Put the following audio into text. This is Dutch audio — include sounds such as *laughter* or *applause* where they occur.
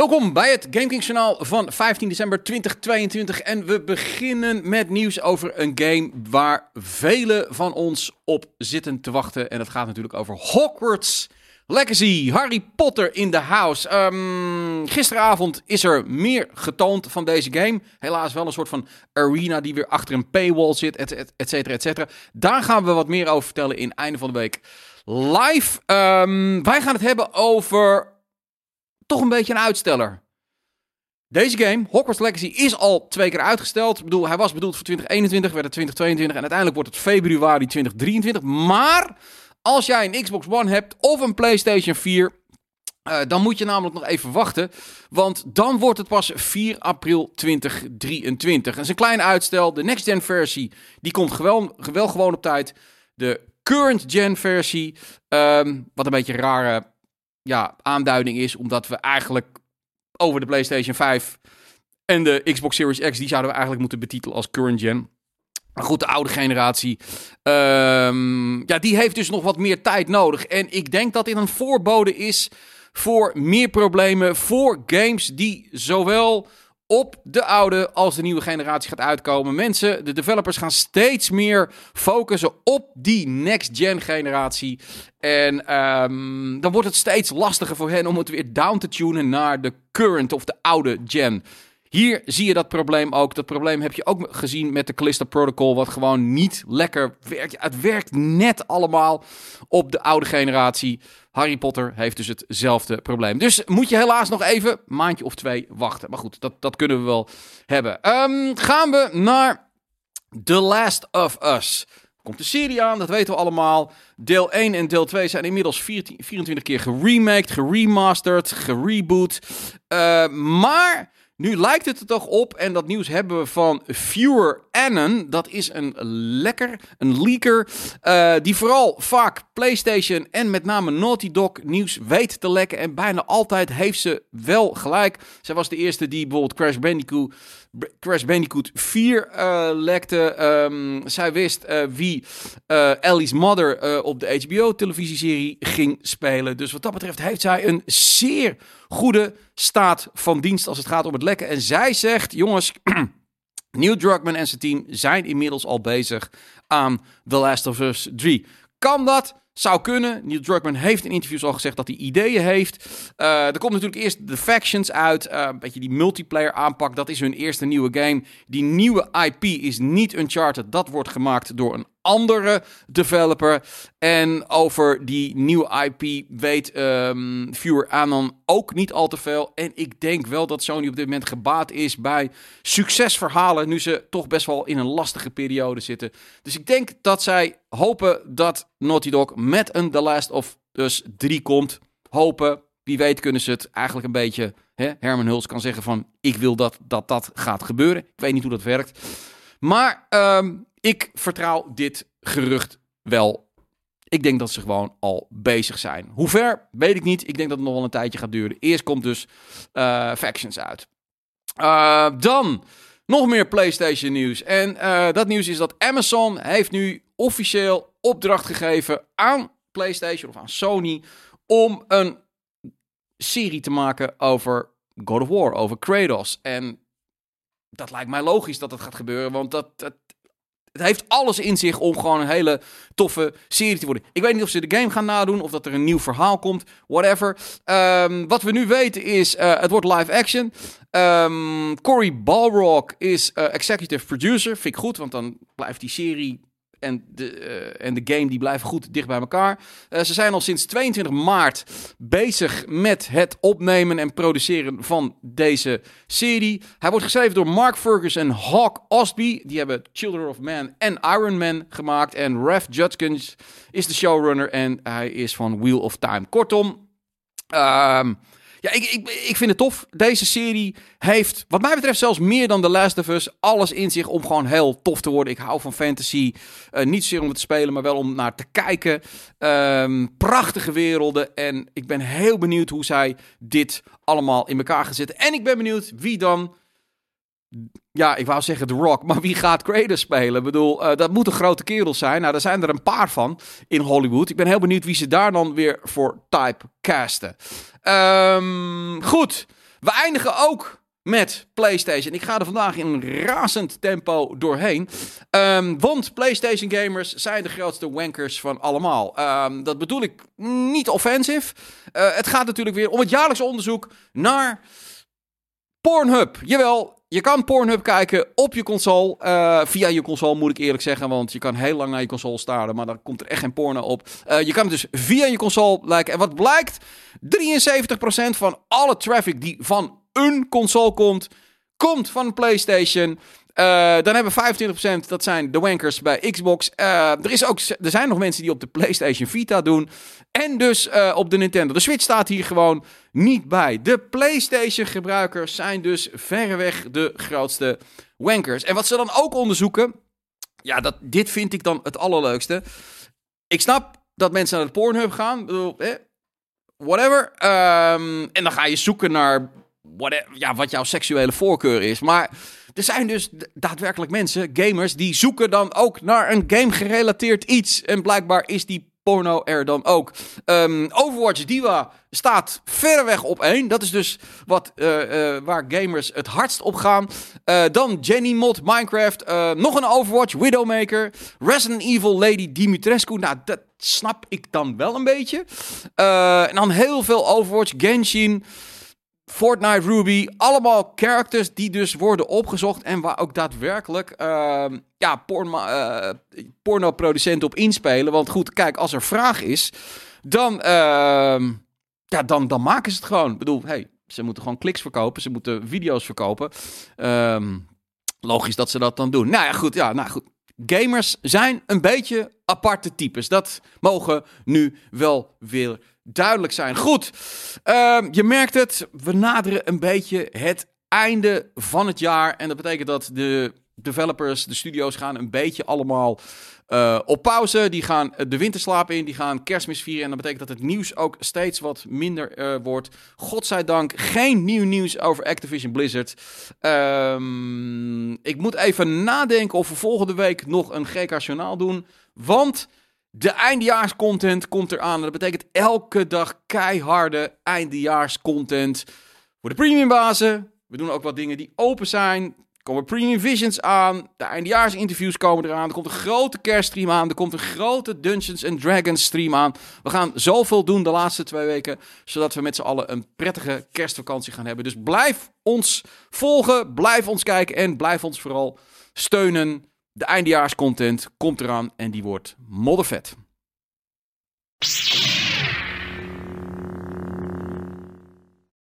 Welkom bij het GameKings journaal van 15 december 2022 en we beginnen met nieuws over een game waar velen van ons op zitten te wachten en dat gaat natuurlijk over Hogwarts Legacy, Harry Potter in the house. Ehm, gisteravond is er meer getoond van deze game. Helaas wel een soort van arena die weer achter een paywall zit, et, et, cetera, et cetera. Daar gaan we wat meer over vertellen in einde van de week live. Ehm, wij gaan het hebben over toch een beetje een uitsteller. Deze game, Hogwarts Legacy, is al twee keer uitgesteld. Ik bedoel, hij was bedoeld voor 2021, werd het 2022 en uiteindelijk wordt het februari 2023. Maar als jij een Xbox One hebt of een PlayStation 4, uh, dan moet je namelijk nog even wachten. Want dan wordt het pas 4 april 2023. Dat is een klein uitstel. De next gen versie die komt wel, wel gewoon op tijd. De current gen versie, um, wat een beetje een rare ja, aanduiding is. Omdat we eigenlijk over de PlayStation 5 en de Xbox Series X, die zouden we eigenlijk moeten betitelen als current gen. Maar goed, de oude generatie, um, ja, die heeft dus nog wat meer tijd nodig. En ik denk dat dit een voorbode is voor meer problemen voor games die zowel op de oude als de nieuwe generatie gaat uitkomen. Mensen, de developers gaan steeds meer focussen op die next-gen generatie. En um, dan wordt het steeds lastiger voor hen om het weer down te tunen naar de current of de oude gen. Hier zie je dat probleem ook. Dat probleem heb je ook gezien met de Callisto Protocol, wat gewoon niet lekker werkt. Het werkt net allemaal op de oude generatie. Harry Potter heeft dus hetzelfde probleem. Dus moet je helaas nog even een maandje of twee wachten. Maar goed, dat, dat kunnen we wel hebben. Um, gaan we naar The Last of Us. Komt de serie aan, dat weten we allemaal. Deel 1 en deel 2 zijn inmiddels 14, 24 keer geremaked, geremasterd, gereboot. Uh, maar nu lijkt het er toch op, en dat nieuws hebben we van Fewer Annen. Dat is een lekker, een leaker, uh, die vooral vaak PlayStation en met name Naughty Dog nieuws weet te lekken. En bijna altijd heeft ze wel gelijk. Zij was de eerste die bijvoorbeeld Crash Bandicoot, Crash Bandicoot 4 uh, lekte. Um, zij wist uh, wie Ellie's mother op de HBO-televisieserie ging spelen. Dus wat dat betreft heeft zij een zeer goede staat van dienst als het gaat om het lekken. En zij zegt, jongens, *clears throat* Neil Druckmann en zijn team zijn inmiddels al bezig aan The Last of Us 3. Kan dat? Zou kunnen. Neil Druckmann heeft in interviews al gezegd dat hij ideeën heeft. Uh, er komt natuurlijk eerst de Factions uit. Uh, een beetje die multiplayer aanpak. Dat is hun eerste nieuwe game. Die nieuwe IP is niet Uncharted. Dat wordt gemaakt door een andere developer. En over die nieuwe IP weet um, Viewer Anon ook niet al te veel. En ik denk wel dat Sony op dit moment gebaat is bij succesverhalen. Nu ze toch best wel in een lastige periode zitten. Dus ik denk dat zij hopen dat Naughty Dog met een The Last of Us 3 komt. Hopen. Wie weet kunnen ze het eigenlijk een beetje... Hè? Herman Huls kan zeggen van... Ik wil dat, dat dat gaat gebeuren. Ik weet niet hoe dat werkt. Maar um, ik vertrouw dit gerucht wel. Ik denk dat ze gewoon al bezig zijn. Hoe ver, weet ik niet. Ik denk dat het nog wel een tijdje gaat duren. Eerst komt dus uh, Factions uit. Uh, dan nog meer PlayStation nieuws. En uh, dat nieuws is dat Amazon heeft nu officieel opdracht gegeven aan PlayStation of aan Sony om een serie te maken over God of War, over Kratos. En dat lijkt mij logisch dat dat gaat gebeuren, want dat, dat het heeft alles in zich om gewoon een hele toffe serie te worden. Ik weet niet of ze de game gaan nadoen of dat er een nieuw verhaal komt. Whatever. Um, wat we nu weten is, uh, het wordt live action. Um, Cory Balrock is uh, executive producer. Vind ik goed, want dan blijft die serie en de, uh, en de game die blijven goed dicht bij elkaar. Uh, ze zijn al sinds 22 maart bezig met het opnemen en produceren van deze serie. Hij wordt geschreven door Mark Ferguson en Hawk Ostby. Die hebben Children of Man en Iron Man gemaakt. En Ref Judkins is de showrunner en hij is van Wheel of Time. Kortom, um, ja, ik, ik, vind het tof. Deze serie heeft, wat mij betreft, zelfs meer dan The Last of Us, alles in zich om gewoon heel tof te worden. Ik hou van fantasy. Uh, niet zozeer om het te spelen, maar wel om naar te kijken. Um, prachtige werelden. En ik ben heel benieuwd hoe zij dit allemaal in elkaar gaan zetten. En ik ben benieuwd wie dan ja, ik wou zeggen The Rock, maar wie gaat Kratos spelen? Ik bedoel, uh, dat moet een grote kerel zijn. Nou, daar zijn er een paar van in Hollywood. Ik ben heel benieuwd wie ze daar dan weer voor type casten. Um, goed. We eindigen ook met PlayStation. Ik ga er vandaag in razend tempo doorheen. Ehm, want PlayStation gamers zijn de grootste wankers van allemaal. Ehm, dat bedoel ik niet offensief. Uh, het gaat natuurlijk weer om het jaarlijkse onderzoek naar Pornhub. Jawel, je kan Pornhub kijken op je console. Uh, via je console moet ik eerlijk zeggen. Want je kan heel lang naar je console staren. Maar dan komt er echt geen porno op. Uh, je kan het dus via je console kijken. En wat blijkt? 73% van alle traffic die van een console komt, komt van een PlayStation. Uh, dan hebben we 25%, dat zijn de wankers bij Xbox. Uh, er, is ook, er zijn nog mensen die op de PlayStation Vita doen. En dus uh, op de Nintendo. De Switch staat hier gewoon niet bij. De PlayStation gebruikers zijn dus verreweg de grootste wankers. En wat ze dan ook onderzoeken. Ja, dat, dit vind ik dan het allerleukste. Ik snap dat mensen naar de Pornhub gaan. Bedoel, eh, whatever. Um, en dan ga je zoeken naar what, ja, wat jouw seksuele voorkeur is. Maar er zijn dus daadwerkelijk mensen, gamers, die zoeken dan ook naar een game gerelateerd iets. En blijkbaar is die porno er dan ook. Um, Overwatch Diva staat verreweg op één. Dat is dus wat, uh, uh, waar gamers het hardst op gaan. Uh, dan Jenny Mod, Minecraft. nog een Overwatch, Widowmaker. Resident Evil Lady Dimitrescu. Nou, dat snap ik dan wel een beetje. en dan heel veel Overwatch, Genshin. Fortnite, Ruby, allemaal characters die dus worden opgezocht en waar ook daadwerkelijk uh, ja, porno, uh, pornoproducenten op inspelen. Want goed, kijk, als er vraag is, dan, uh, ja, dan, dan maken ze het gewoon. Ik bedoel, hey, ze moeten gewoon kliks verkopen, ze moeten video's verkopen. Ehm, logisch dat ze dat dan doen. Nou ja, goed, ja, nou goed. Gamers zijn een beetje aparte types. Dat mogen nu wel weer duidelijk zijn. Goed, uh, je merkt het. We naderen een beetje het einde van het jaar. En dat betekent dat de developers, de studio's gaan een beetje allemaal uh, op pauze. Die gaan de winterslaap in, die gaan kerstmis vieren. En dat betekent dat het nieuws ook steeds wat minder uh, wordt. Godzijdank geen nieuw nieuws over Activision Blizzard. Um, ik moet even nadenken of we volgende week nog een GK Journaal doen. Want de eindejaarscontent komt eraan. Dat betekent elke dag keiharde eindejaarscontent voor de premiumbazen. We doen ook wat dingen die open zijn. Er komen premium visions aan. De eindejaarsinterviews komen eraan. Er komt een grote kerststream aan. Er komt een grote Dungeons and Dragons stream aan. We gaan zoveel doen de laatste twee weken. Zodat we met z'n allen een prettige kerstvakantie gaan hebben. Dus blijf ons volgen. Blijf ons kijken. En blijf ons vooral steunen. De eindejaarscontent komt eraan en die wordt moddervet.